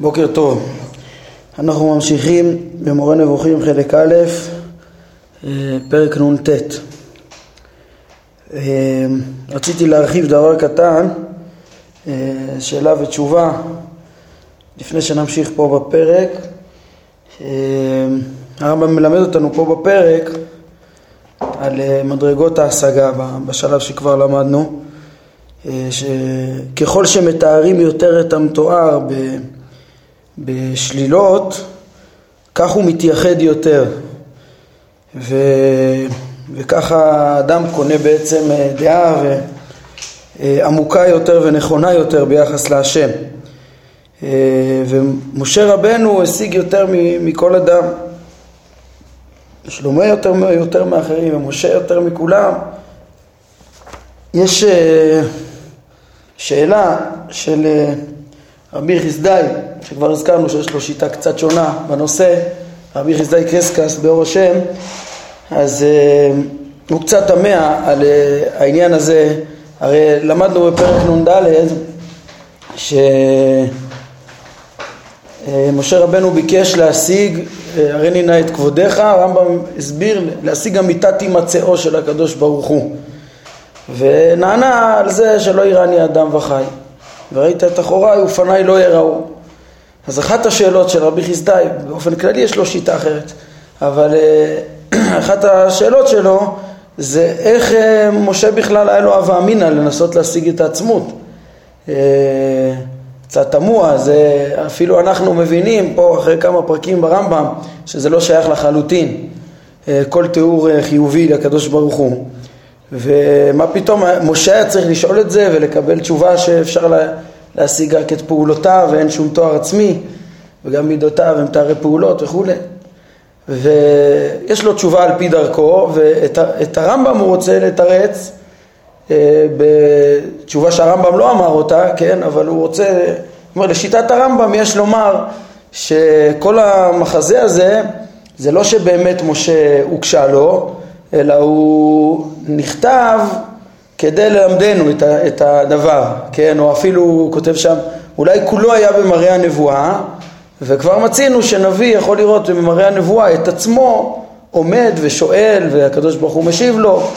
בוקר טוב. אנחנו ממשיכים במורה נבוכים חלק א', אה, פרק נ"ט. אה, רציתי להרחיב דבר קטן, אה, שאלה ותשובה, לפני שנמשיך פה בפרק. הרמב"ם מלמד אותנו פה בפרק על מדרגות ההשגה בשלב שכבר למדנו, שככל שמתארים יותר את המתואר ב... בשלילות, כך הוא מתייחד יותר. ו... וככה האדם קונה בעצם אה, דעה ו... אה, עמוקה יותר ונכונה יותר ביחס להשם. אה, ומשה רבנו השיג יותר מכל אדם. שלמה יותר, יותר מאחרים ומשה יותר מכולם. יש שאלה של רבי חסדאי, שכבר הזכרנו שיש לו שיטה קצת שונה בנושא, רבי חסדאי קרסקס באור השם, אז uh, הוא קצת תמה על uh, העניין הזה, הרי למדנו בפרק נ"ד שמשה uh, רבנו ביקש להשיג, הריני נא את כבודיך, הרמב"ם הסביר, להשיג אמיתת הימצאו של הקדוש ברוך הוא. ונענה על זה שלא יראני אדם וחי וראית את אחוריי ופניי לא יראו. אז אחת השאלות של רבי חסדאי, באופן כללי יש לו שיטה אחרת, אבל אה, אחת השאלות שלו זה איך אה, משה בכלל היה לו הווה אמינא לנסות להשיג את העצמות. אה, קצת תמוה, זה אפילו אנחנו מבינים פה אחרי כמה פרקים ברמב"ם שזה לא שייך לחלוטין כל תיאור חיובי לקדוש ברוך הוא. ומה פתאום, משה היה צריך לשאול את זה ולקבל תשובה שאפשר לה, להשיג רק את פעולותיו ואין שום תואר עצמי וגם מידותיו הם תארי פעולות וכולי. ויש לו תשובה על פי דרכו ואת הרמב"ם הוא רוצה לתרץ אה, בתשובה שהרמב"ם לא אמר אותה, כן, אבל הוא רוצה, אומר לשיטת הרמב"ם יש לומר שכל המחזה הזה זה לא שבאמת משה הוגשה לו אלא הוא נכתב כדי ללמדנו את, הדבר, כן? או אפילו הוא כותב שם, אולי כולו היה במראה הנבואה, וכבר מצינו שנביא יכול לראות במראה הנבואה את עצמו עומד ושואל והקדוש ברוך הוא משיב לו,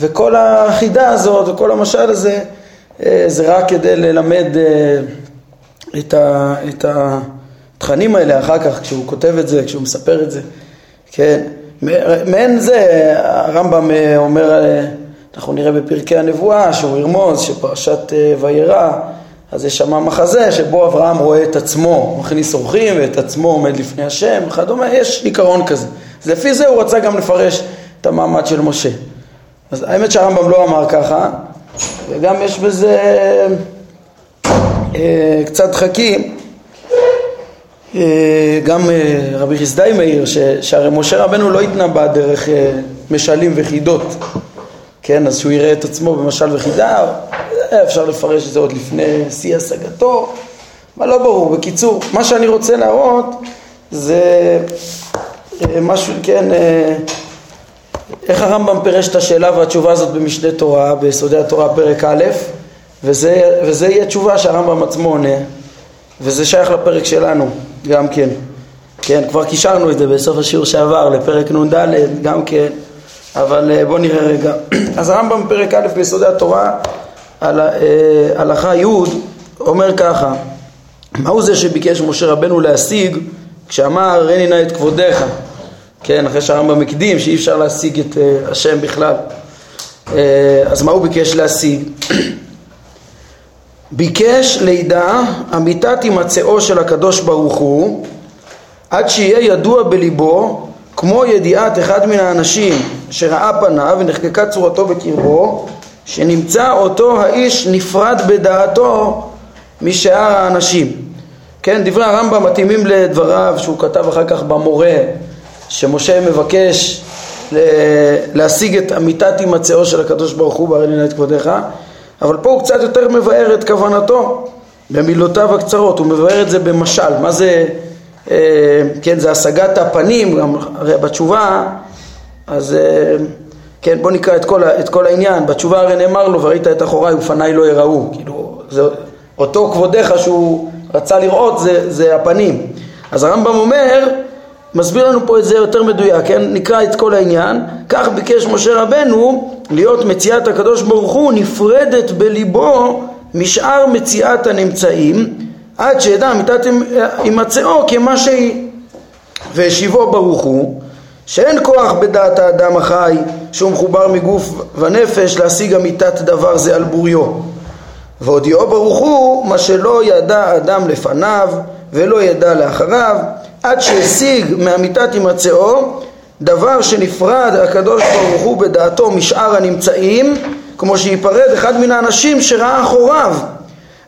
וכל החידה הזאת וכל המשל הזה אה, זה רק כדי ללמד אה, את, ה, את התכנים האלה אחר כך כשהוא כותב את זה, כשהוא מספר את זה, כן? מעין זה הרמב"ם אה, אומר, אה, אנחנו נראה בפרקי הנבואה שהוא ירמוז שפרשת אה, וירא אז יש שם מחזה שבו אברהם רואה את עצמו מכניס אורחים ואת עצמו עומד לפני השם וכדומה, יש עיקרון כזה. אז לפי זה הוא רצה גם לפרש את המעמד של משה. אז האמת שהרמב"ם לא אמר ככה, וגם יש בזה אה, קצת חכים, גם אה, רבי חסדאי מאיר, שהרי משה רבנו לא התנבא דרך אה, משלים וחידות, כן, אז שהוא יראה את עצמו במשל וחידה, אפשר לפרש את זה עוד לפני שיא השגתו, אבל לא ברור. בקיצור, מה שאני רוצה להראות זה משהו, כן, איך הרמב"ם פירש את השאלה והתשובה הזאת במשנה תורה, ביסודי התורה פרק א', וזה, וזה יהיה תשובה שהרמב"ם עצמו עונה, וזה שייך לפרק שלנו. גם כן. כן, כבר קישרנו את זה בסוף השיעור שעבר לפרק נ"ד, גם כן, אבל אה, בואו נראה רגע. אז הרמב"ם פרק א' ביסודי התורה, על, אה, הלכה י', אומר ככה, מהו זה שביקש משה רבנו להשיג כשאמר הריני נא את כבודיך, כן, אחרי שהרמב"ם הקדים שאי אפשר להשיג את אה, השם בכלל, אז מה הוא ביקש להשיג? ביקש לידע אמיתת הימצאו של הקדוש ברוך הוא עד שיהיה ידוע בליבו כמו ידיעת אחד מן האנשים שראה פניו ונחקקה צורתו בקרבו שנמצא אותו האיש נפרד בדעתו משאר האנשים. כן, דברי הרמב"ם מתאימים לדבריו שהוא כתב אחר כך במורה שמשה מבקש להשיג את אמיתת הימצאו של הקדוש ברוך הוא בהרי לילה את כבודיך אבל פה הוא קצת יותר מבאר את כוונתו במילותיו הקצרות, הוא מבאר את זה במשל, מה זה, אה, כן, זה השגת הפנים, גם הרי בתשובה, אז אה, כן, בוא נקרא את כל, את כל העניין, בתשובה הרי נאמר לו, וראית את אחוריי ופניי לא יראו, כאילו, זה אותו כבודיך שהוא רצה לראות זה, זה הפנים. אז הרמב"ם אומר, מסביר לנו פה את זה יותר מדויק, כן? נקרא את כל העניין. כך ביקש משה רבנו להיות מציאת הקדוש ברוך הוא נפרדת בליבו משאר מציאת הנמצאים עד שידע מיתת הימצאו כמה שהיא והשיבו ברוך הוא שאין כוח בדעת האדם החי שהוא מחובר מגוף ונפש להשיג אמיתת דבר זה על בוריו והודיעו ברוך הוא מה שלא ידע אדם לפניו ולא ידע לאחריו עד שהשיג מאמיתת הימצאו דבר שנפרד הקדוש ברוך הוא בדעתו משאר הנמצאים כמו שיפרד אחד מן האנשים שראה אחוריו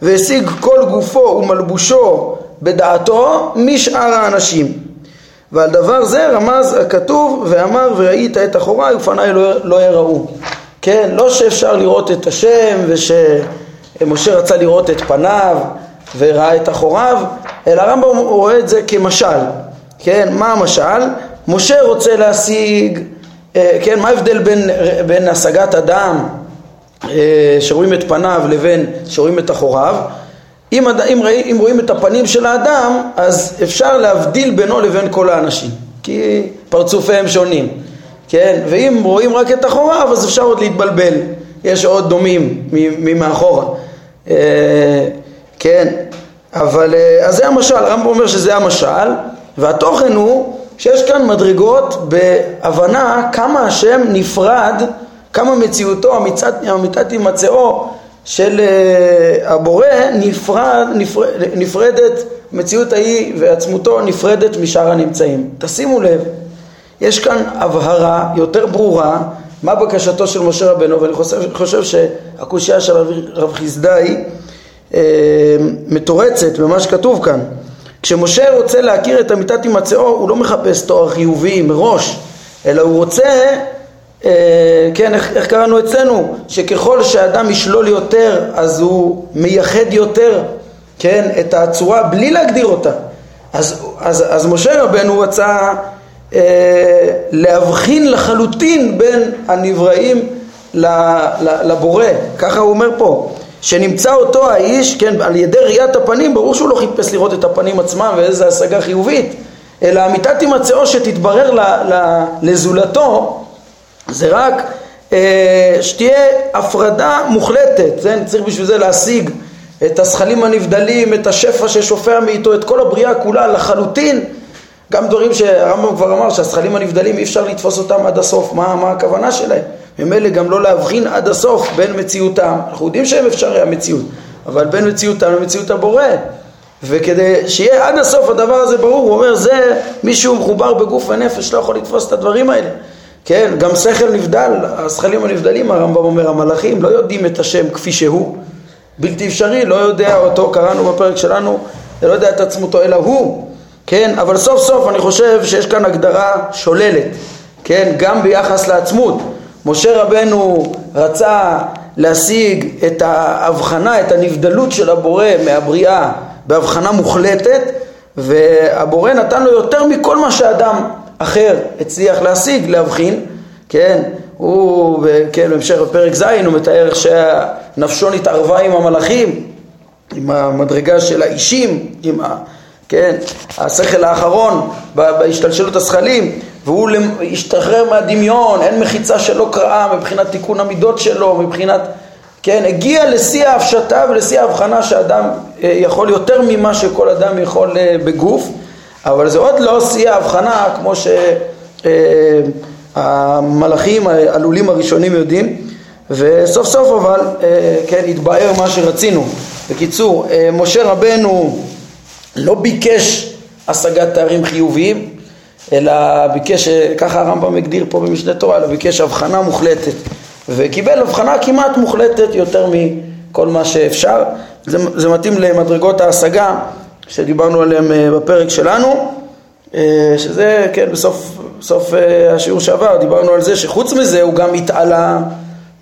והשיג כל גופו ומלבושו בדעתו משאר האנשים. ועל דבר זה רמז הכתוב ואמר וראית את אחוריי ופניי לא, לא יראו. כן, לא שאפשר לראות את השם ושמשה רצה לראות את פניו וראה את אחוריו אלא הרמב"ם רואה את זה כמשל כן, מה המשל? משה רוצה להשיג, אה, כן, מה ההבדל בין, בין השגת אדם אה, שרואים את פניו לבין שרואים את אחוריו? אם, אם, אם רואים את הפנים של האדם, אז אפשר להבדיל בינו לבין כל האנשים, כי פרצופיהם שונים, כן? ואם רואים רק את אחוריו, אז אפשר עוד להתבלבל, יש עוד דומים ממאחורה, אה, כן? אבל, אז זה המשל, הרמב"ם אומר שזה המשל, והתוכן הוא שיש כאן מדרגות בהבנה כמה השם נפרד, כמה מציאותו, המצאת, הימצאו של אה, הבורא נפרד, נפרד, נפרדת, מציאות ההיא ועצמותו נפרדת משאר הנמצאים. תשימו לב, יש כאן הבהרה יותר ברורה מה בקשתו של משה רבנו ואני חושב, חושב שהקושייה של רב חסדאי אה, מתורצת במה שכתוב כאן. כשמשה רוצה להכיר את אמיתת הימצאו הוא לא מחפש תואר חיובי מראש אלא הוא רוצה, אה, כן, איך, איך קראנו אצלנו? שככל שאדם ישלול יותר אז הוא מייחד יותר, כן, את הצורה בלי להגדיר אותה. אז, אז, אז משה רבנו רצה אה, להבחין לחלוטין בין הנבראים לבורא, ככה הוא אומר פה שנמצא אותו האיש, כן, על ידי ראיית הפנים, ברור שהוא לא חיפש לראות את הפנים עצמם ואיזו השגה חיובית, אלא אמיתת הימצאו שתתברר ל, ל, לזולתו, זה רק אה, שתהיה הפרדה מוחלטת, כן? צריך בשביל זה להשיג את הזכלים הנבדלים, את השפע ששופע מאיתו, את כל הבריאה כולה לחלוטין, גם דברים שהרמב"ם כבר אמר שהזכלים הנבדלים אי אפשר לתפוס אותם עד הסוף, מה, מה הכוונה שלהם? ממילא גם לא להבחין עד הסוף בין מציאותם, אנחנו יודעים שהם אפשרי המציאות, אבל בין מציאותם למציאות הבורא. וכדי שיהיה עד הסוף הדבר הזה ברור, הוא אומר זה מישהו מחובר בגוף ונפש לא יכול לתפוס את הדברים האלה. כן, גם שכל נבדל, השכלים הנבדלים, הרמב"ם אומר, המלאכים לא יודעים את השם כפי שהוא, בלתי אפשרי, לא יודע אותו, קראנו בפרק שלנו, לא יודע את עצמותו אלא הוא, כן, אבל סוף סוף אני חושב שיש כאן הגדרה שוללת, כן, גם ביחס לעצמות, משה רבנו רצה להשיג את ההבחנה, את הנבדלות של הבורא מהבריאה בהבחנה מוחלטת והבורא נתן לו יותר מכל מה שאדם אחר הצליח להשיג, להבחין, כן, הוא, כן, בהמשך בפרק ז' הוא מתאר שנפשו נתערבה עם המלאכים, עם המדרגה של האישים, עם ה... כן, השכל האחרון בהשתלשלות הזכלים והוא השתחרר מהדמיון, אין מחיצה שלא קראה מבחינת תיקון המידות שלו, מבחינת, כן, הגיע לשיא ההפשטה ולשיא ההבחנה שאדם אה, יכול יותר ממה שכל אדם יכול אה, בגוף, אבל זה עוד לא שיא ההבחנה כמו שהמלאכים אה, העלולים הראשונים יודעים, וסוף סוף אבל, כן, התבאר מה שרצינו. בקיצור, משה רבנו לא ביקש השגת תארים חיוביים, אלא ביקש, ככה הרמב"ם הגדיר פה במשנה תורה, אלא ביקש הבחנה מוחלטת. וקיבל הבחנה כמעט מוחלטת יותר מכל מה שאפשר. זה, זה מתאים למדרגות ההשגה שדיברנו עליהן אה, בפרק שלנו, אה, שזה, כן, בסוף בסוף אה, השיעור שעבר דיברנו על זה שחוץ מזה הוא גם התעלה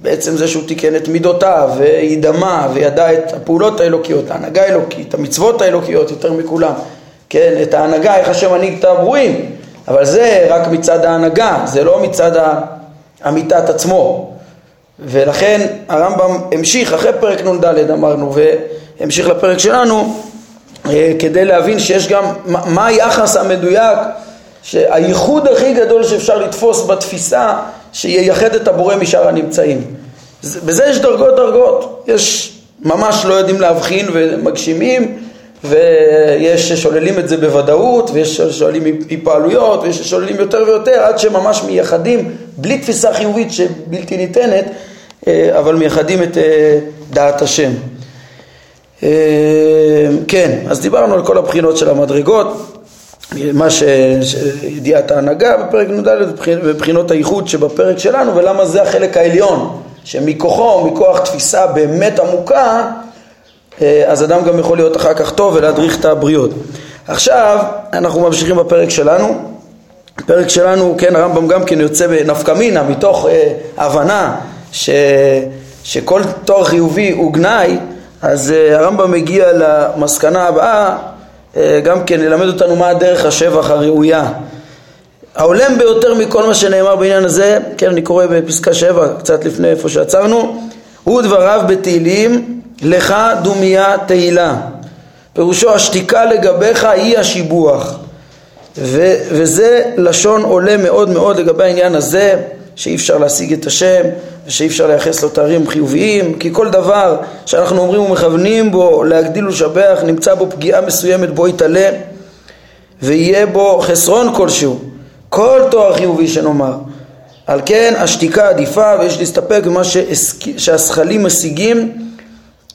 בעצם זה שהוא תיקן את מידותיו וידמה וידע את הפעולות האלוקיות, ההנהגה האלוקית, המצוות האלוקיות יותר מכולם, כן, את ההנהגה, איך השם מנהיג את הברואים, אבל זה רק מצד ההנהגה, זה לא מצד אמיתת עצמו. ולכן הרמב"ם המשיך, אחרי פרק נ"ד אמרנו, והמשיך לפרק שלנו, אה, כדי להבין שיש גם, מה היחס המדויק, שהייחוד הכי גדול שאפשר לתפוס בתפיסה, שייחד את הבורא משאר הנמצאים. בזה יש דרגות דרגות, יש ממש לא יודעים להבחין ומגשימים, ויש ששוללים את זה בוודאות, ויש ששוללים היפעלויות, ויש ששוללים יותר ויותר, עד שממש מייחדים, בלי תפיסה חיובית שבלתי ניתנת, אה, אבל מייחדים את אה, דעת השם. אה, כן, אז דיברנו על כל הבחינות של המדרגות, מה ש... ידיעת ההנהגה בפרק נ"ד ובחינות הייחוד שבפרק שלנו ולמה זה החלק העליון שמכוחו, מכוח תפיסה באמת עמוקה אז אדם גם יכול להיות אחר כך טוב ולהדריך את הבריות. עכשיו אנחנו ממשיכים בפרק שלנו הפרק שלנו, כן, הרמב"ם גם כן יוצא בנפקא מינה מתוך אה, הבנה ש... שכל תואר חיובי הוא גנאי אז uh, הרמב"ם מגיע למסקנה הבאה, uh, גם כן ללמד אותנו מה הדרך השבח הראויה. ההולם ביותר מכל מה שנאמר בעניין הזה, כן אני קורא בפסקה 7, קצת לפני איפה שעצרנו, הוא דבריו בתהילים, לך דומיה תהילה. פירושו השתיקה לגביך היא השיבוח. ו- וזה לשון עולה מאוד מאוד לגבי העניין הזה, שאי אפשר להשיג את השם, ושאי אפשר לייחס לו תארים חיוביים, כי כל דבר שאנחנו אומרים ומכוונים בו להגדיל ולשבח, נמצא בו פגיעה מסוימת בו יתעלה, ויהיה בו חסרון כלשהו, כל תואר חיובי שנאמר. על כן השתיקה עדיפה ויש להסתפק במה שהשכלים משיגים,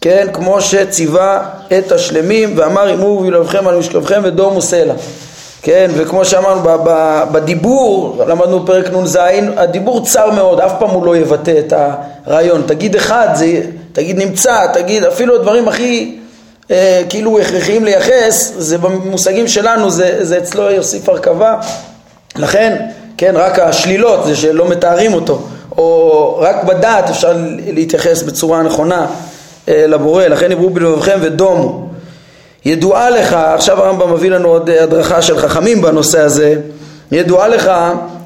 כן, כמו שציווה את השלמים ואמר אמור וילבכם על משכבכם ודומו סלע. כן, וכמו שאמרנו בדיבור, למדנו בפרק נ"ז, הדיבור צר מאוד, אף פעם הוא לא יבטא את הרעיון. תגיד אחד, זה, תגיד נמצא, תגיד אפילו הדברים הכי אה, כאילו הכרחיים לייחס, זה במושגים שלנו, זה, זה אצלו יוסיף הרכבה. לכן, כן, רק השלילות זה שלא מתארים אותו, או רק בדעת אפשר להתייחס בצורה נכונה לבורא, לכן יברו בלבבכם ודומו. ידועה לך, עכשיו הרמב"ם מביא לנו עוד אה, הדרכה של חכמים בנושא הזה, ידועה לך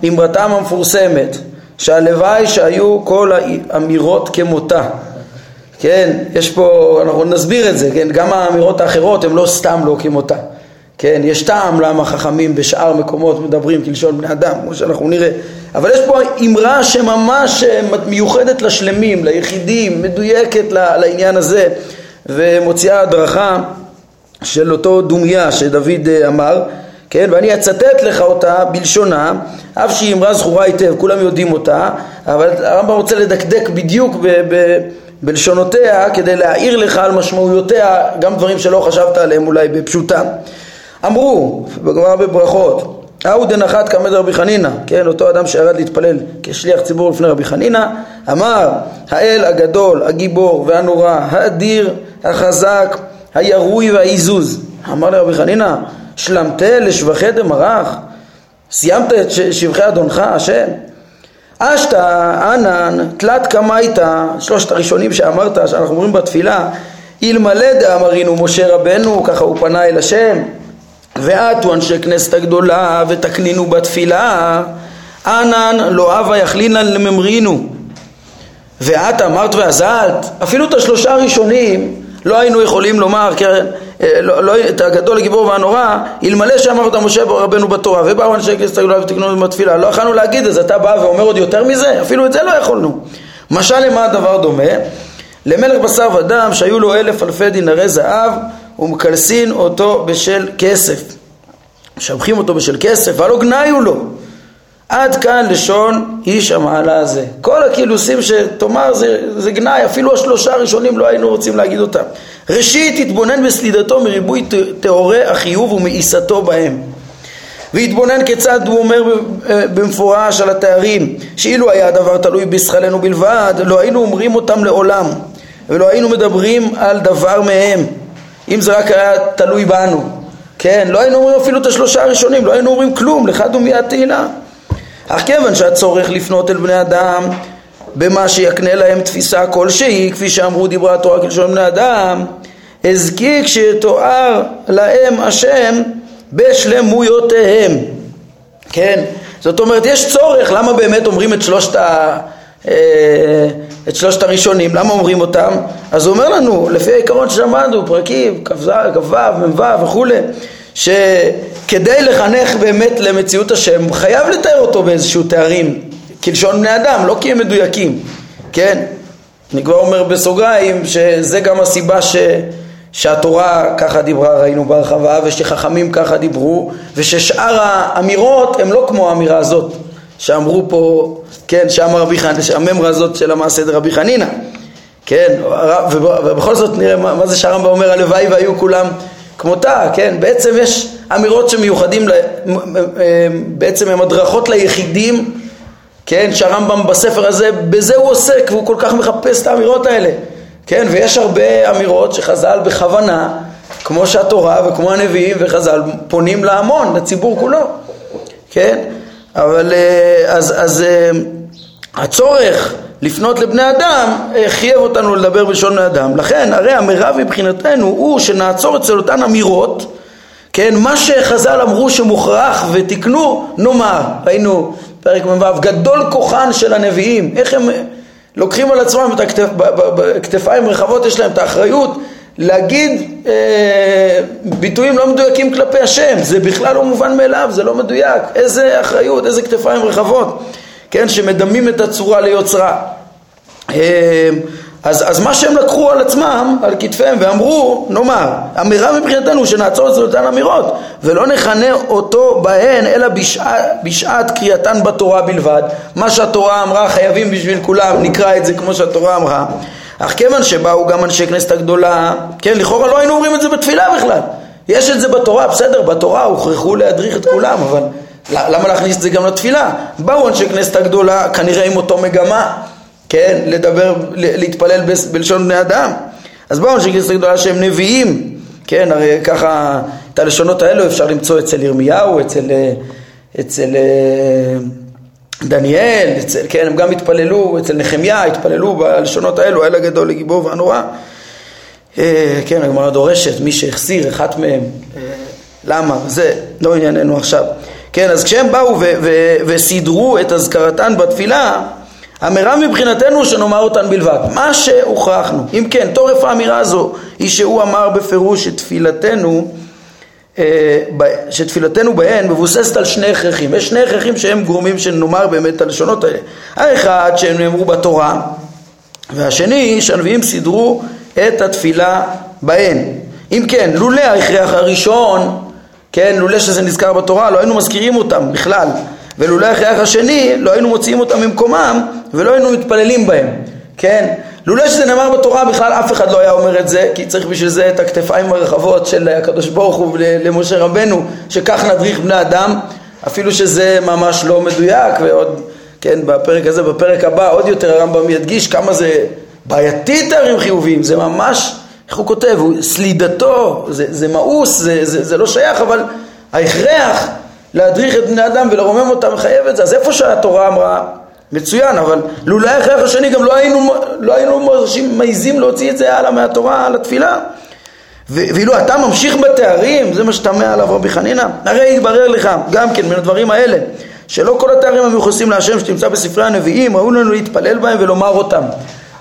אמרתם המפורסמת שהלוואי שהיו כל האמירות כמותה כן, יש פה, אנחנו נסביר את זה, כן, גם האמירות האחרות הן לא סתם לא כמותה כן, יש טעם למה חכמים בשאר מקומות מדברים כלשון בני אדם, כמו שאנחנו נראה אבל יש פה אמרה שממש אה, מיוחדת לשלמים, ליחידים, מדויקת לעניין הזה ומוציאה הדרכה של אותו דומיה שדוד אה, אמר, כן, ואני אצטט לך אותה בלשונה, אף שהיא אמרה זכורה היטב, כולם יודעים אותה, אבל הרמב"ם רוצה לדקדק בדיוק ב- ב- בלשונותיה כדי להעיר לך על משמעויותיה, גם דברים שלא חשבת עליהם אולי בפשוטה. אמרו, בגמרא בברכות, ההוא דנחת כמד רבי חנינא, כן, אותו אדם שירד להתפלל כשליח ציבור לפני רבי חנינא, אמר, האל הגדול, הגיבור והנורא, האדיר, החזק, הירוי והעיזוז. אמר לרבי חנינא, שלמתה לשבחי דמרח? סיימת את שבחי אדונך, השם? אשתא ענן תלת קמייתא, שלושת הראשונים שאמרת, שאנחנו אומרים בתפילה, אלמלא דאמרינו משה רבנו, ככה הוא פנה אל השם, ועטו אנשי כנסת הגדולה ותקנינו בתפילה, ענן לא הווה יכלינן לממרינו. ואת אמרת ועזלת, אפילו את השלושה הראשונים לא היינו יכולים לומר, כן, לא, לא, את הגדול הגיבור והנורא, אלמלא שאמרת משה רבנו בתורה ובאו אנשי כנסת הגדולה ותקנו בתפילה, לא יכולנו להגיד אז אתה בא ואומר עוד יותר מזה? אפילו את זה לא יכולנו. משל למה הדבר דומה? למלך בשר ודם שהיו לו אלף אלפי דינרי זהב ומקלסין אותו בשל כסף. משבחים אותו בשל כסף, הלא גנאי הוא לו. עד כאן לשון איש המעלה הזה. כל הקילוסים שתאמר זה, זה גנאי, אפילו השלושה הראשונים לא היינו רוצים להגיד אותם. ראשית, התבונן בסלידתו מריבוי טהורי החיוב ומאיסתו בהם. והתבונן כיצד הוא אומר במפורש על התארים, שאילו היה הדבר תלוי בשכלנו בלבד, לא היינו אומרים אותם לעולם, ולא היינו מדברים על דבר מהם, אם זה רק היה תלוי בנו. כן, לא היינו אומרים אפילו את השלושה הראשונים, לא היינו אומרים כלום, לך דומיית תהילה. אך כיוון שהצורך לפנות אל בני אדם במה שיקנה להם תפיסה כלשהי, כפי שאמרו דברי התורה כלשון בני אדם, הזקיק שיתואר להם השם בשלמויותיהם. כן, זאת אומרת יש צורך, למה באמת אומרים את שלושת ה... אה, את שלושת הראשונים, למה אומרים אותם? אז הוא אומר לנו, לפי העיקרון שלמדנו, פרקים כ"ו, מ"ו וכולי, שכדי לחנך באמת למציאות השם, חייב לתאר אותו באיזשהו תארים, כלשון בני אדם, לא כי הם מדויקים, כן? אני כבר אומר בסוגריים שזה גם הסיבה ש... שהתורה ככה דיברה, ראינו בהרחבה, ושחכמים ככה דיברו, וששאר האמירות הן לא כמו האמירה הזאת שאמרו פה, כן, שאמר רבי חנינא, הממרה הזאת של המעשה דרבי חנינא, כן, ובכל זאת נראה מה, מה זה שהרמב"ם אומר, הלוואי והיו כולם כמותה, כן, בעצם יש אמירות שמיוחדים, בעצם הן הדרכות ליחידים, כן, שהרמב"ם בספר הזה, בזה הוא עוסק, והוא כל כך מחפש את האמירות האלה. כן, ויש הרבה אמירות שחז"ל בכוונה, כמו שהתורה וכמו הנביאים וחז"ל פונים להמון, לציבור כולו, כן? אבל אה, אז, אז אה, הצורך לפנות לבני אדם אה, חייב אותנו לדבר בלשון בני אדם. לכן הרי המרב מבחינתנו הוא שנעצור אצל אותן אמירות, כן, מה שחז"ל אמרו שמוכרח ותיקנו, נאמר, ראינו פרק מ"ו, גדול כוחן של הנביאים, איך הם לוקחים על עצמם את הכתפ, בכתפיים רחבות, יש להם את האחריות להגיד אה, ביטויים לא מדויקים כלפי השם, זה בכלל לא מובן מאליו, זה לא מדויק, איזה אחריות, איזה כתפיים רחבות, כן, שמדמים את הצורה ליוצרה. אה, אז, אז מה שהם לקחו על עצמם, על כתפיהם, ואמרו, נאמר, אמירה מבחינתנו שנעצור את זה אותן אמירות, ולא נכנה אותו בהן, אלא בשעת, בשעת קריאתן בתורה בלבד. מה שהתורה אמרה חייבים בשביל כולם, נקרא את זה כמו שהתורה אמרה. אך כיוון שבאו גם אנשי כנסת הגדולה, כן, לכאורה לא היינו אומרים את זה בתפילה בכלל. יש את זה בתורה, בסדר, בתורה הוכרחו להדריך את כולם, אבל למה להכניס את זה גם לתפילה? באו אנשי כנסת הגדולה, כנראה עם אותו מגמה. כן, לדבר, להתפלל בלשון בני אדם. אז בואו נשאיר כנסת גדולה שהם נביאים, כן, הרי ככה את הלשונות האלו אפשר למצוא אצל ירמיהו, אצל, אצל אה, דניאל, אצל, כן, הם גם התפללו, אצל נחמיה התפללו בלשונות האלו, האל הגדול לגיבור והנורא. אה, כן, הגמרא דורשת, מי שהחסיר אחת מהם, אה, למה, זה לא ענייננו עכשיו. כן, אז כשהם באו וסידרו את אזכרתן בתפילה, המרב מבחינתנו שנאמר אותן בלבד. מה שהוכרחנו. אם כן, תורף האמירה הזו היא שהוא אמר בפירוש שתפילתנו אה, שתפילתנו בהן מבוססת על שני הכרחים. יש שני הכרחים שהם גורמים שנאמר באמת את הלשונות האלה. האחד שהם נאמרו בתורה, והשני שהנביאים סידרו את התפילה בהן. אם כן, לולא ההכרח הראשון, כן, לולא שזה נזכר בתורה, לא היינו מזכירים אותם בכלל. ולולא ההכרח השני, לא היינו מוציאים אותם ממקומם ולא היינו מתפללים בהם, כן? לולא שזה נאמר בתורה בכלל אף אחד לא היה אומר את זה, כי צריך בשביל זה את הכתפיים הרחבות של הקדוש ברוך הוא למשה רבנו, שכך נדריך בני אדם, אפילו שזה ממש לא מדויק, ועוד, כן, בפרק הזה, בפרק הבא, עוד יותר הרמב"ם ידגיש כמה זה בעייתי תארים חיוביים, זה ממש, איך הוא כותב, הוא, סלידתו, זה, זה מאוס, זה, זה, זה לא שייך, אבל ההכרח להדריך את בני אדם ולרומם אותם מחייב את זה, אז איפה שהתורה אמרה מצוין, אבל לולא ההכרח השני גם לא היינו, לא היינו מרשים, מעיזים להוציא את זה הלאה מהתורה לתפילה. ואילו אתה ממשיך בתארים, זה מה שתמה עליו רבי חנינא, הרי יתברר לך גם כן מן הדברים האלה, שלא כל התארים המיוחסים להשם שתמצא בספרי הנביאים, ראו לנו להתפלל בהם ולומר אותם.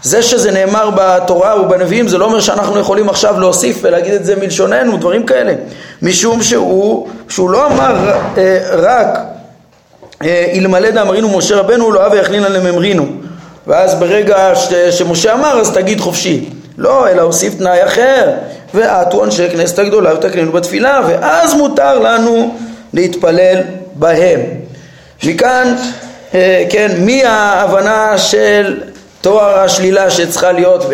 זה שזה נאמר בתורה ובנביאים זה לא אומר שאנחנו יכולים עכשיו להוסיף ולהגיד את זה מלשוננו, דברים כאלה. משום שהוא, שהוא לא אמר אה, רק אלמלא דאמרינו משה רבנו לא אבי יכלינא לממרינו ואז ברגע ש, שמשה אמר אז תגיד חופשי. לא, אלא הוסיף תנאי אחר. ועטו אנשי כנסת הגדולה ותקנינו בתפילה ואז מותר לנו להתפלל בהם. מכאן, אה, כן, מי ההבנה של תואר השלילה שצריכה להיות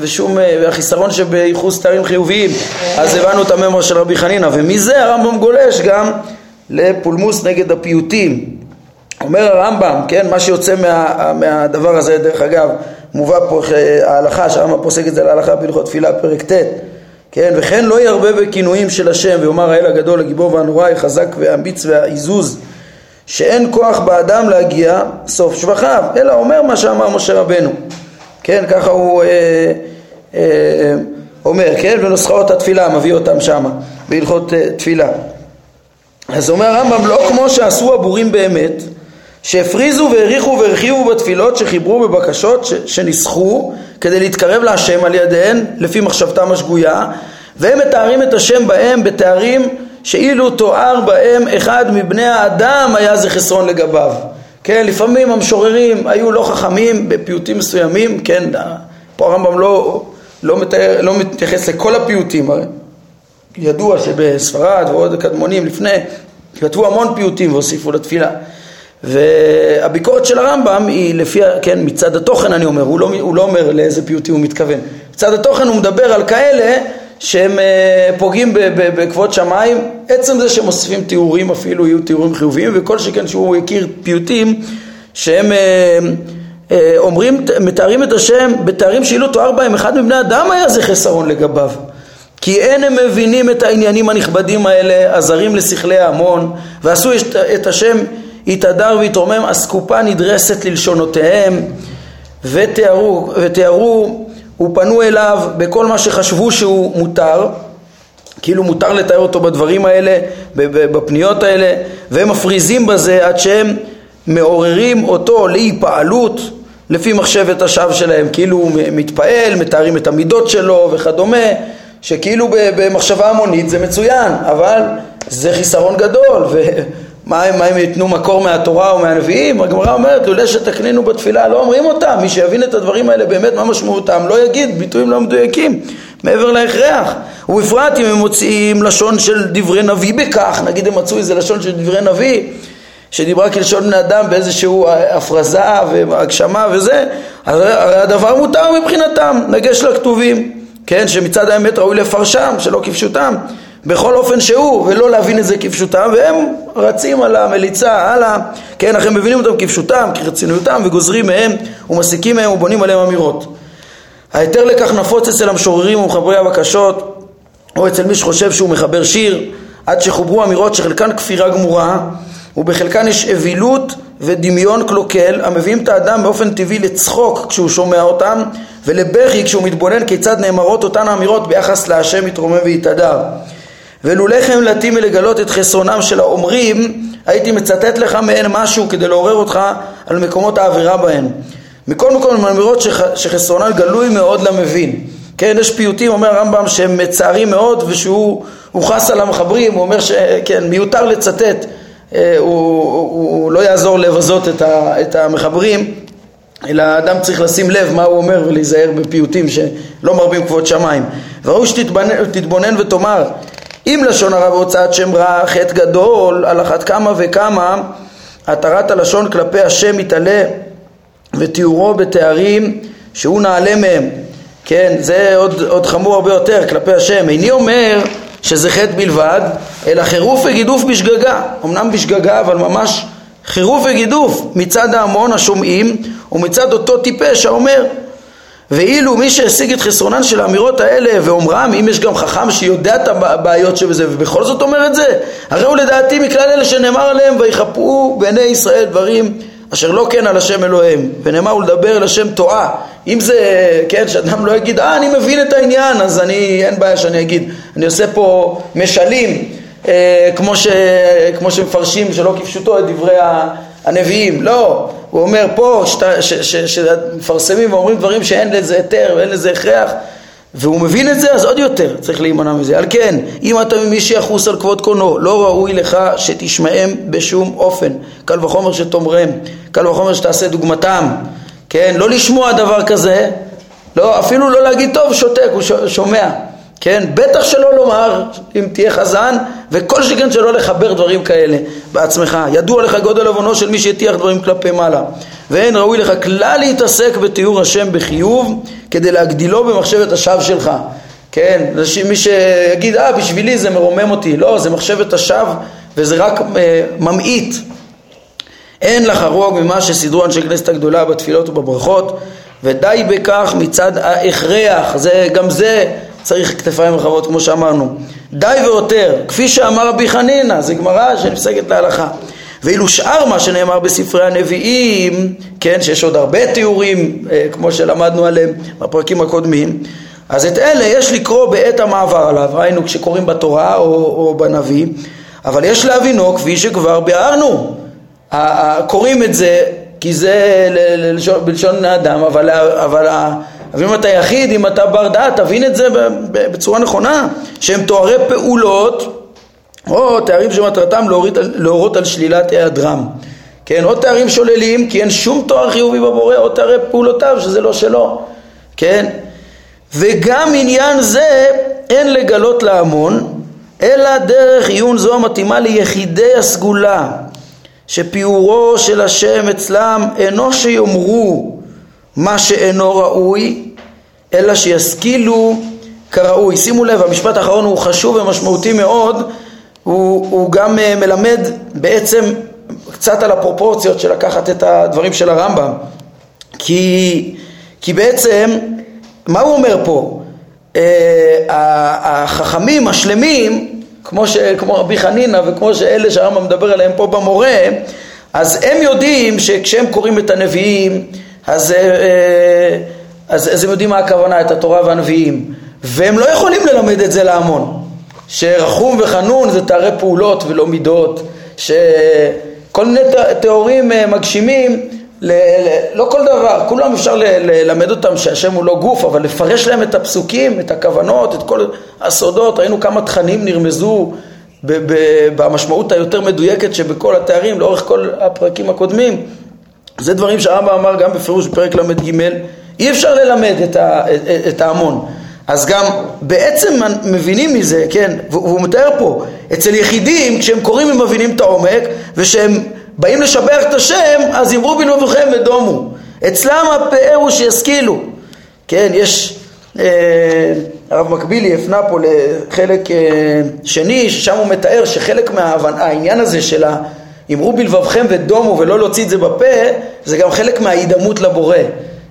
ושום, והחיסרון שבייחוס תארים חיוביים אז הבנו את הממר של רבי חנינא. ומזה הרמב"ם גולש גם לפולמוס נגד הפיוטים אומר הרמב"ם, כן, מה שיוצא מה, מהדבר הזה דרך אגב מובא פה ההלכה שהרמב"ם פוסק את זה להלכה בהלכות תפילה פרק ט' כן, וכן לא ירבה בכינויים של השם ויאמר האל הגדול הגיבור והנורא החזק והאמיץ והעיזוז שאין כוח באדם להגיע סוף שבחיו, אלא אומר מה שאמר משה רבנו. כן, ככה הוא אה, אה, אומר, כן, ונוסחאות התפילה, מביא אותם שמה, בהלכות אה, תפילה. אז אומר הרמב"ם, לא כמו שעשו הבורים באמת, שהפריזו והעריכו והרחיבו בתפילות שחיברו בבקשות שניסחו כדי להתקרב להשם על ידיהן לפי מחשבתם השגויה והם מתארים את השם בהם בתארים שאילו תואר בהם אחד מבני האדם היה זה חסרון לגביו. כן, לפעמים המשוררים היו לא חכמים בפיוטים מסוימים, כן, פה הרמב"ם לא, לא, מתאר, לא מתייחס לכל הפיוטים, ידוע שבספרד ועוד קדמונים לפני כתבו המון פיוטים והוסיפו לתפילה. והביקורת של הרמב"ם היא לפי, כן, מצד התוכן אני אומר, הוא לא, הוא לא אומר לאיזה פיוטים הוא מתכוון, מצד התוכן הוא מדבר על כאלה שהם אה, פוגעים בכבוד שמיים, עצם זה שהם מוסיפים תיאורים אפילו יהיו תיאורים חיוביים וכל שכן שהוא הכיר פיוטים שהם אה, אה, אומרים, מתארים את השם בתארים שאילו תואר בהם אחד מבני אדם היה זה חסרון לגביו כי אין הם מבינים את העניינים הנכבדים האלה הזרים לשכלי ההמון ועשו את השם יתהדר ויתרומם אסקופה נדרסת ללשונותיהם ותיארו, ותיארו ופנו אליו בכל מה שחשבו שהוא מותר, כאילו מותר לתאר אותו בדברים האלה, בפניות האלה, והם מפריזים בזה עד שהם מעוררים אותו להיפעלות לפי מחשבת השווא שלהם, כאילו הוא מתפעל, מתארים את המידות שלו וכדומה, שכאילו במחשבה המונית זה מצוין, אבל זה חיסרון גדול, מה הם, מה הם ייתנו מקור מהתורה או מהנביאים? הגמרא אומרת, לולא שתקנינו בתפילה לא אומרים אותם, מי שיבין את הדברים האלה באמת מה משמעותם? לא יגיד ביטויים לא מדויקים מעבר להכרח. ובפרט אם הם מוציאים לשון של דברי נביא בכך, נגיד הם מצאו איזה לשון של דברי נביא שדיברה כלשון בני אדם באיזשהו הפרזה והגשמה וזה, הרי הדבר מותר מבחינתם, נגש לכתובים, כן, שמצד האמת ראוי לפרשם, שלא כפשוטם בכל אופן שהוא, ולא להבין את זה כפשוטם, והם רצים על המליצה הלאה, כן, אך הם מבינים אותם כפשוטם, כרצינותם, וגוזרים מהם, ומסיקים מהם, ובונים עליהם אמירות. ההיתר לכך נפוץ אצל המשוררים ומחברי הבקשות, או אצל מי שחושב שהוא מחבר שיר, עד שחוברו אמירות שחלקן כפירה גמורה, ובחלקן יש אווילות ודמיון קלוקל, המביאים את האדם באופן טבעי לצחוק כשהוא שומע אותם, ולבכי כשהוא מתבונן כיצד נאמרות אותן האמירות ביחס להשם יתרומם ויתהדר. ולולא חמלתי מלגלות את חסרונם של האומרים, הייתי מצטט לך מהן משהו כדי לעורר אותך על מקומות העבירה בהן. מכל מקום הן אמירות שח, שחסרונן גלוי מאוד למבין. כן, יש פיוטים, אומר הרמב"ם, שהם מצערים מאוד ושהוא חס על המחברים, הוא אומר שכן, מיותר לצטט, הוא, הוא, הוא לא יעזור לבזות את, ה, את המחברים, אלא האדם צריך לשים לב מה הוא אומר ולהיזהר בפיוטים שלא מרבים כבוד שמיים. וראוי שתתבונן ותאמר אם לשון הרע והוצאת שם רע חטא גדול על אחת כמה וכמה התרת הלשון כלפי השם מתעלה ותיאורו בתארים שהוא נעלה מהם כן זה עוד, עוד חמור הרבה יותר כלפי השם איני אומר שזה חטא בלבד אלא חירוף וגידוף בשגגה. אמנם בשגגה אבל ממש חירוף וגידוף מצד ההמון השומעים ומצד אותו טיפש האומר ואילו מי שהשיג את חסרונן של האמירות האלה ואומרם, אם יש גם חכם שיודע את הבעיות שבזה ובכל זאת אומר את זה, הרי הוא לדעתי מכלל אלה שנאמר עליהם ויכפרו בעיני ישראל דברים אשר לא כן על השם אלוהיהם ונאמר הוא לדבר אל השם טועה. אם זה, כן, שאדם לא יגיד אה אני מבין את העניין אז אני, אין בעיה שאני אגיד אני עושה פה משלים אה, כמו, ש, כמו שמפרשים שלא כפשוטו את דברי הנביאים. לא הוא אומר פה שמפרסמים ואומרים דברים שאין לזה היתר ואין לזה הכרח והוא מבין את זה אז עוד יותר צריך להימנע מזה. על כן אם אתה ממי שיחוס על כבוד קונו לא ראוי לך שתשמעם בשום אופן. קל וחומר שתאמרם קל וחומר שתעשה דוגמתם. כן לא לשמוע דבר כזה לא, אפילו לא להגיד טוב שותק הוא שומע כן? בטח שלא לומר אם תהיה חזן וכל שכן שלא לחבר דברים כאלה בעצמך. ידוע לך גודל עוונו של מי שהטיח דברים כלפי מעלה. ואין ראוי לך כלל להתעסק בתיאור השם בחיוב כדי להגדילו במחשבת השווא שלך. כן? מי שיגיד אה בשבילי זה מרומם אותי. לא, זה מחשבת השווא וזה רק אה, ממעיט. אין לחרוג ממה שסידרו אנשי כנסת הגדולה בתפילות ובברכות ודי בכך מצד ההכרח, זה, גם זה צריך כתפיים רחבות כמו שאמרנו. די ויותר, כפי שאמר רבי חנינא, זה גמרא שנפסקת להלכה. ואילו שאר מה שנאמר בספרי הנביאים, כן, שיש עוד הרבה תיאורים אה, כמו שלמדנו עליהם בפרקים הקודמים, אז את אלה יש לקרוא בעת המעבר עליו, ראינו כשקוראים בתורה או, או בנביא, אבל יש להבינו כפי שכבר ביארנו, קוראים את זה כי זה בלשון בני אדם, אבל, אבל, אבל אם אתה יחיד, אם אתה בר דעת, תבין את זה בצורה נכונה, שהם תוארי פעולות או תארים שמטרתם להוריד, להורות על שלילת היעדרם. כן, או תארים שוללים כי אין שום תואר חיובי בבורא, או תארי פעולותיו שזה לא שלו, כן? וגם עניין זה אין לגלות להמון, אלא דרך עיון זו המתאימה ליחידי הסגולה, שפיורו של השם אצלם אינו שיאמרו מה שאינו ראוי, אלא שישכילו כראוי. שימו לב, המשפט האחרון הוא חשוב ומשמעותי מאוד, הוא, הוא גם אה, מלמד בעצם קצת על הפרופורציות של לקחת את הדברים של הרמב"ם. כי, כי בעצם, מה הוא אומר פה? אה, החכמים השלמים, כמו, ש, כמו רבי חנינא וכמו שאלה שהרמב"ם מדבר עליהם פה במורה, אז הם יודעים שכשהם קוראים את הנביאים, אז, אה, אז, אז הם יודעים מה הכוונה, את התורה והנביאים, והם לא יכולים ללמד את זה להמון. שרחום וחנון זה תארי פעולות ולא מידות, שכל מיני תיאורים אה, מגשימים, ל, ל, לא כל דבר, כולם אפשר ל, ללמד אותם שהשם הוא לא גוף, אבל לפרש להם את הפסוקים, את הכוונות, את כל הסודות, ראינו כמה תכנים נרמזו ב, ב, במשמעות היותר מדויקת שבכל התארים לאורך כל הפרקים הקודמים. זה דברים שהרמב"ם אמר גם בפירוש בפרק ל"ג, אי אפשר ללמד את, ה, את, את ההמון. אז גם בעצם מבינים מזה, כן, והוא מתאר פה, אצל יחידים כשהם קוראים הם מבינים את העומק וכשהם באים לשבח את השם אז אמרו בלבבכם ודומו אצלם הפאר הוא שישכילו כן, יש, אה, הרב מקבילי הפנה פה לחלק אה, שני ששם הוא מתאר שחלק מהעניין הזה של אמרו בלבבכם ודומו ולא להוציא את זה בפה זה גם חלק מההידמות לבורא.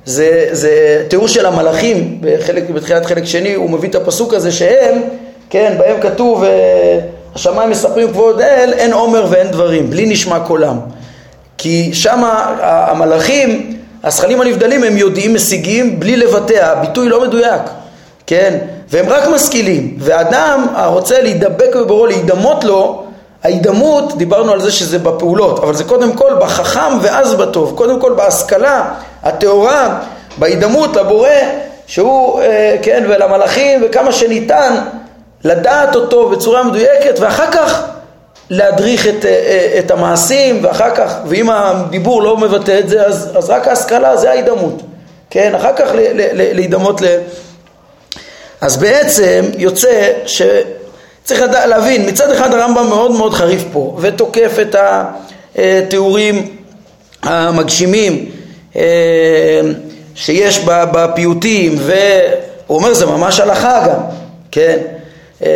זה, זה תיאור של המלאכים בחלק, בתחילת חלק שני, הוא מביא את הפסוק הזה שהם, כן, בהם כתוב, אה, השמיים מספרים כבוד אל, אין עומר ואין דברים, בלי נשמע קולם. כי שם המלאכים, הזכלים הנבדלים, הם יודעים, משיגים, בלי לבטא, הביטוי לא מדויק, כן, והם רק משכילים, ואדם הרוצה להידבק בבורו, להידמות לו, ההידמות, דיברנו על זה שזה בפעולות, אבל זה קודם כל בחכם ואז בטוב, קודם כל בהשכלה הטהורה, בהידמות לבורא, שהוא, אה, כן, ולמלאכים, וכמה שניתן לדעת אותו בצורה מדויקת, ואחר כך להדריך את, אה, אה, את המעשים, ואחר כך, ואם הדיבור לא מבטא את זה, אז, אז רק ההשכלה זה ההידמות, כן, אחר כך להידמות ל... אז בעצם יוצא ש... צריך להבין, מצד אחד הרמב"ם מאוד מאוד חריף פה ותוקף את התיאורים המגשימים אה, שיש בפיוטים והוא אומר זה ממש הלכה גם, כן? אה,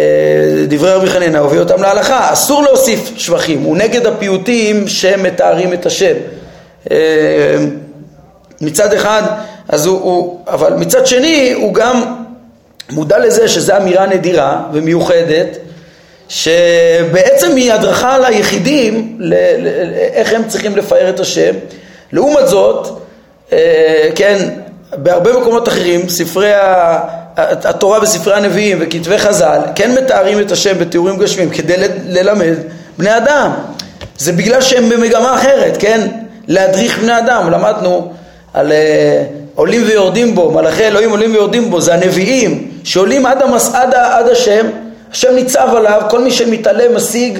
דברי רבי חנינא הוביא אותם להלכה, אסור להוסיף שבחים, הוא נגד הפיוטים שמתארים את השם. אה, מצד אחד, אז הוא, הוא, אבל מצד שני הוא גם מודע לזה שזו אמירה נדירה ומיוחדת, שבעצם היא הדרכה ליחידים איך הם צריכים לפאר את השם. לעומת זאת, אה, כן, בהרבה מקומות אחרים, ספרי התורה וספרי הנביאים וכתבי חז"ל כן מתארים את השם בתיאורים גשמים כדי ללמד בני אדם. זה בגלל שהם במגמה אחרת, כן? להדריך בני אדם. למדנו על אה, עולים ויורדים בו, מלאכי אלוהים עולים ויורדים בו, זה הנביאים שעולים עד, המס, עד, עד השם, השם ניצב עליו, כל מי שמתעלה משיג,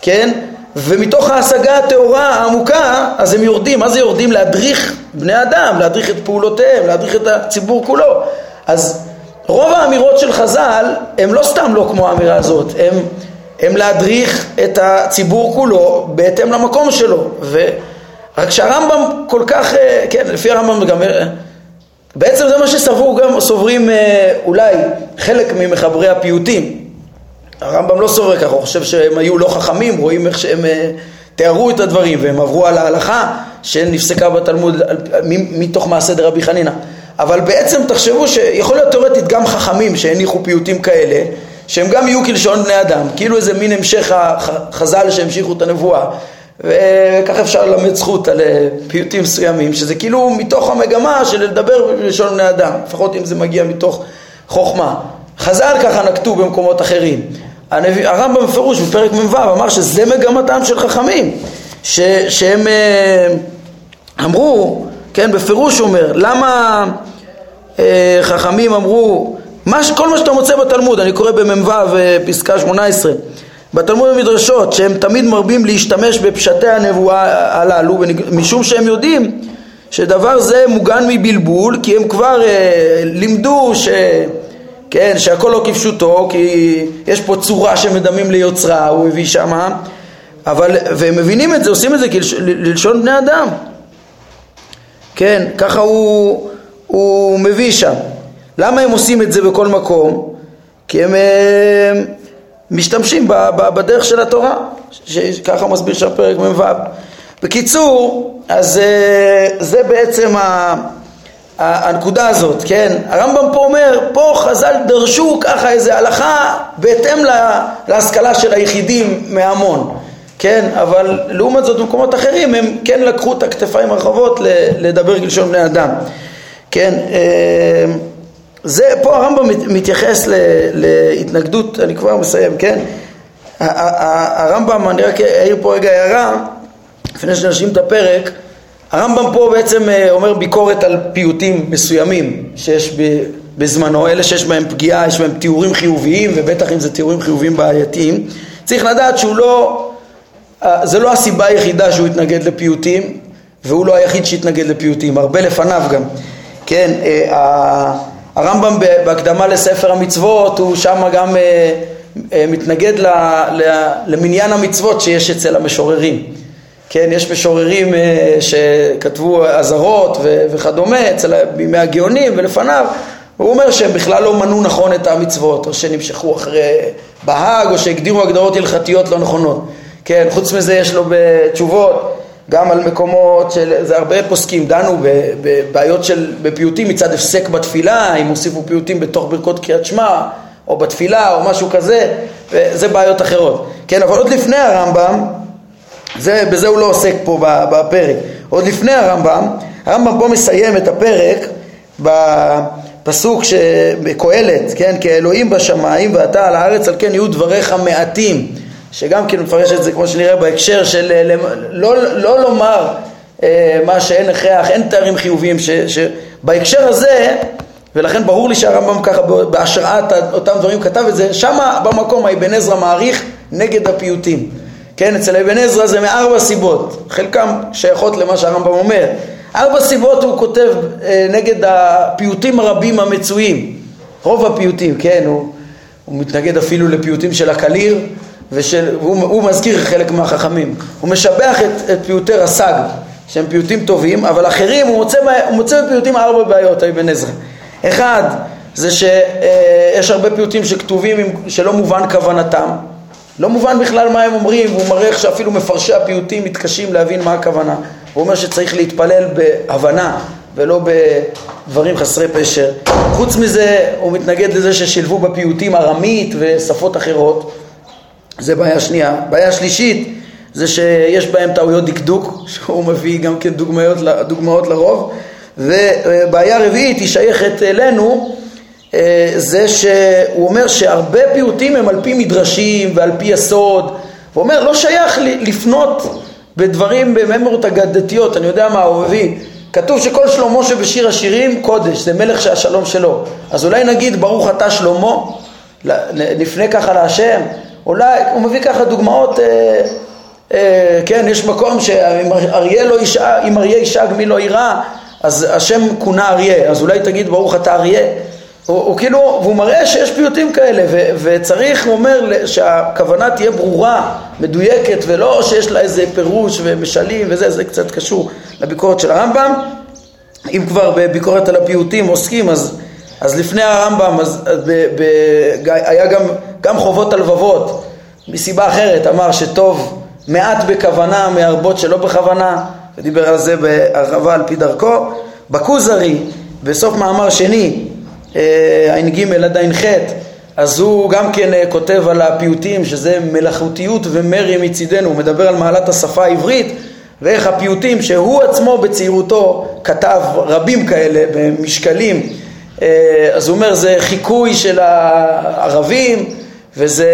כן? ומתוך ההשגה הטהורה העמוקה, אז הם יורדים. מה זה יורדים? להדריך בני אדם, להדריך את פעולותיהם, להדריך את הציבור כולו. אז רוב האמירות של חז"ל הם לא סתם לא כמו האמירה הזאת, הם, הם להדריך את הציבור כולו בהתאם למקום שלו. ו... רק שהרמב"ם כל כך, אה, כן, לפי הרמב"ם גם, אה, בעצם זה מה שסברו גם, סוברים אה, אולי חלק ממחברי הפיוטים. הרמב"ם לא סובר ככה, הוא חושב שהם היו לא חכמים, רואים איך שהם תיארו את הדברים והם עברו על ההלכה שנפסקה בתלמוד מתוך מעשה דרבי חנינא. אבל בעצם תחשבו שיכול להיות תאורטית גם חכמים שהניחו פיוטים כאלה, שהם גם יהיו כלשון בני אדם, כאילו איזה מין המשך החז"ל שהמשיכו את הנבואה. וככה אפשר ללמד זכות על אה, פיוטים מסוימים, שזה כאילו מתוך המגמה של לדבר בלשון בני אדם, לפחות אם זה מגיע מתוך חוכמה. חז"ל ככה נקטו במקומות אחרים. הרמב"ם בפירוש בפרק מ"ו אמר שזה מגמתם של חכמים, ש, שהם אמרו, כן, בפירוש אומר, למה חכמים אמרו, מה, כל מה שאתה מוצא בתלמוד, אני קורא במ"ו פסקה 18 בתלמוד המדרשות שהם תמיד מרבים להשתמש בפשטי הנבואה הללו משום שהם יודעים שדבר זה מוגן מבלבול כי הם כבר אה, לימדו ש... כן, שהכל לא כפשוטו כי יש פה צורה שמדמים ליוצרה, הוא הביא שמה אבל, והם מבינים את זה, עושים את זה כלשון בני אדם כן, ככה הוא, הוא מביא שם למה הם עושים את זה בכל מקום? כי הם אה, משתמשים בדרך של התורה, שככה מסביר שם פרק מ"ו. בקיצור, אז אה, זה בעצם הנקודה הזאת, כן? הרמב"ם פה אומר, פה חז"ל דרשו ככה איזה הלכה בהתאם להשכלה של היחידים מהמון, כן? אבל לעומת זאת במקומות אחרים הם כן לקחו את הכתפיים הרחבות לדבר כלשון בני אדם, כן? זה, פה הרמב"ם מתייחס ל, להתנגדות, אני כבר מסיים, כן? הרמב"ם, אני רק אעיר פה רגע הערה, לפני שנשלים את הפרק, הרמב"ם פה בעצם אה, אומר ביקורת על פיוטים מסוימים שיש בזמנו, אלה שיש בהם פגיעה, יש בהם תיאורים חיוביים, ובטח אם זה תיאורים חיוביים בעייתיים. צריך לדעת שהוא לא, אה, זה לא הסיבה היחידה שהוא התנגד לפיוטים, והוא לא היחיד שהתנגד לפיוטים, הרבה לפניו גם. כן, אה, הרמב"ם בהקדמה לספר המצוות הוא שם גם אה, אה, מתנגד למניין המצוות שיש אצל המשוררים. כן, יש משוררים אה, שכתבו אזהרות וכדומה אצל בימי הגאונים ולפניו הוא אומר שהם בכלל לא מנו נכון את המצוות או שנמשכו אחרי בהאג או שהגדירו הגדרות הלכתיות לא נכונות כן, חוץ מזה יש לו בתשובות גם על מקומות של, זה הרבה פוסקים דנו בבעיות של, בפיוטים מצד הפסק בתפילה, אם הוסיפו פיוטים בתוך ברכות קריאת שמע, או בתפילה, או משהו כזה, וזה בעיות אחרות. כן, אבל עוד לפני הרמב"ם, זה, בזה הוא לא עוסק פה בפרק, עוד לפני הרמב"ם, הרמב"ם פה מסיים את הפרק בפסוק בקהלת, כן, כי האלוהים בשמיים ואתה על הארץ, על כן יהיו דבריך מעטים. שגם כן מפרש את זה כמו שנראה בהקשר של אה, לא, לא לומר אה, מה שאין הכרח, אין תארים חיוביים, ש, שבהקשר הזה, ולכן ברור לי שהרמב"ם ככה בהשראת אותם דברים כתב את זה, שמה במקום האבן עזרא מעריך נגד הפיוטים. כן, אצל אבן עזרא זה מארבע סיבות, חלקם שייכות למה שהרמב"ם אומר. ארבע סיבות הוא כותב אה, נגד הפיוטים הרבים המצויים, רוב הפיוטים, כן, הוא, הוא מתנגד אפילו לפיוטים של הקליר, והוא מזכיר חלק מהחכמים, הוא משבח את, את פיוטי רס"ג שהם פיוטים טובים, אבל אחרים הוא מוצא, הוא מוצא בפיוטים ארבע בעיות, אבן עזרא. אחד, זה שיש הרבה פיוטים שכתובים שלא מובן כוונתם, לא מובן בכלל מה הם אומרים, והוא מראה איך שאפילו מפרשי הפיוטים מתקשים להבין מה הכוונה. הוא אומר שצריך להתפלל בהבנה ולא בדברים חסרי פשר. חוץ מזה, הוא מתנגד לזה ששילבו בפיוטים ארמית ושפות אחרות. זה בעיה שנייה. בעיה שלישית זה שיש בהם טעויות דקדוק, שהוא מביא גם כן דוגמאות, דוגמאות לרוב. ובעיה רביעית היא שייכת אלינו, אה, זה שהוא אומר שהרבה פיוטים הם על פי מדרשים ועל פי יסוד. הוא אומר לא שייך לפנות בדברים בממורות אגדתיות, אני יודע מה הוא מביא. כתוב שכל שלמה שבשיר השירים קודש, זה מלך שהשלום שלו. אז אולי נגיד ברוך אתה שלמה, נפנה ככה להשם, אולי, הוא מביא ככה דוגמאות, אה, אה, כן, יש מקום שאם אריה לא ישאג, אם אריה ישאג מי לא יירא, אז השם כונה אריה, אז אולי תגיד ברוך אתה אריה. הוא, הוא כאילו, והוא מראה שיש פיוטים כאלה, ו, וצריך, הוא אומר, שהכוונה תהיה ברורה, מדויקת, ולא שיש לה איזה פירוש ומשלים וזה, זה קצת קשור לביקורת של הרמב"ם. אם כבר בביקורת על הפיוטים עוסקים, אז אז לפני הרמב"ם אז, אז ב, ב, היה גם, גם חובות הלבבות מסיבה אחרת, אמר שטוב מעט בכוונה מהרבות שלא בכוונה, ודיבר על זה בהרחבה על פי דרכו. בכוזרי, בסוף מאמר שני, אה, ע"ג עד ע"ח, אז הוא גם כן אה, כותב על הפיוטים שזה מלאכותיות ומרי מצידנו, הוא מדבר על מעלת השפה העברית ואיך הפיוטים שהוא עצמו בצעירותו כתב רבים כאלה במשקלים אז הוא אומר זה חיקוי של הערבים וזה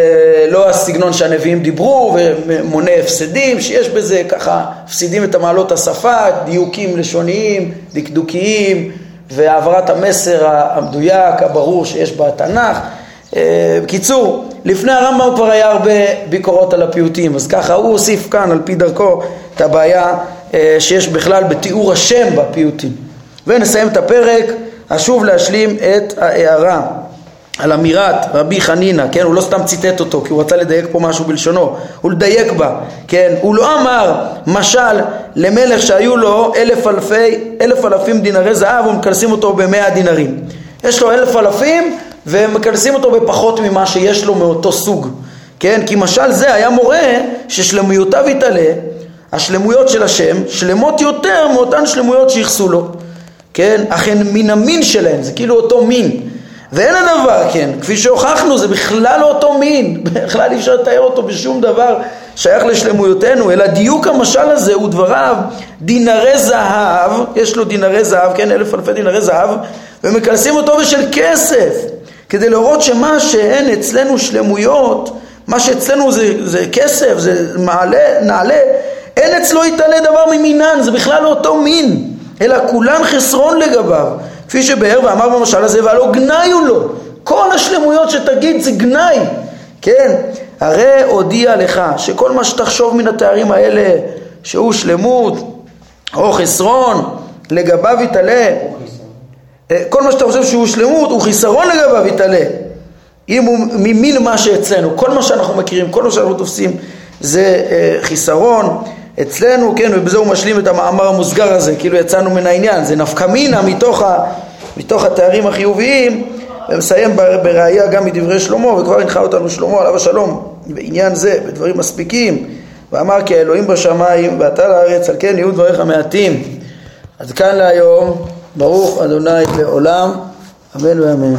לא הסגנון שהנביאים דיברו ומונה הפסדים, שיש בזה ככה, מפסידים את המעלות השפה, דיוקים לשוניים, דקדוקיים, והעברת המסר המדויק, הברור שיש בתנ"ך. אה, בקיצור, לפני הרמב"ם כבר היה הרבה ביקורות על הפיוטים, אז ככה הוא הוסיף כאן על פי דרכו את הבעיה אה, שיש בכלל בתיאור השם בפיוטים. ונסיים את הפרק, אשוב להשלים את ההערה. על אמירת רבי חנינא, כן, הוא לא סתם ציטט אותו כי הוא רצה לדייק פה משהו בלשונו, הוא לדייק בה, כן, הוא לא אמר משל למלך שהיו לו אלף אלפי, אלף אלפים דינרי זהב ומכנסים אותו במאה דינרים. יש לו אלף אלפים ומכנסים אותו בפחות ממה שיש לו מאותו סוג, כן, כי משל זה היה מורה ששלמויותיו יתעלה, השלמויות של השם שלמות יותר מאותן שלמויות שייחסו לו, כן, אך הן מן המין שלהם, זה כאילו אותו מין. ואין הדבר כן, כפי שהוכחנו זה בכלל לא אותו מין, בכלל אי אפשר לתאר אותו בשום דבר שייך לשלמויותינו, אלא דיוק המשל הזה הוא דבריו דינרי זהב, יש לו דינרי זהב, כן, אלף אלפי דינרי זהב, ומכנסים אותו בשל כסף, כדי להראות שמה שהן אצלנו שלמויות, מה שאצלנו זה, זה כסף, זה מעלה, נעלה, אין אצלו יתעלה דבר ממינן, זה בכלל לא אותו מין, אלא כולן חסרון לגביו. כפי שבאר ואמר במשל הזה, והלא גנאי הוא לו. כל השלמויות שתגיד זה גנאי, כן? הרי הודיע לך שכל מה שתחשוב מן התארים האלה, שהוא שלמות או חסרון, לגביו יתעלה. אה, כל מה שאתה חושב שהוא שלמות, הוא חיסרון לגביו יתעלה. אם הוא ממין מה שאצלנו, כל מה שאנחנו מכירים, כל מה שאנחנו תופסים זה אה, חיסרון. אצלנו, כן, ובזה הוא משלים את המאמר המוסגר הזה, כאילו יצאנו מן העניין, זה נפקא מינה מתוך, ה, מתוך התארים החיוביים, ומסיים בראייה גם מדברי שלמה, וכבר הנחה אותנו שלמה עליו השלום, בעניין זה, בדברים מספיקים, ואמר כי האלוהים בשמיים ואתה לארץ, על כן יהיו דבריך מעטים. עד כאן להיום, ברוך אדוני לעולם, אמן ואמן.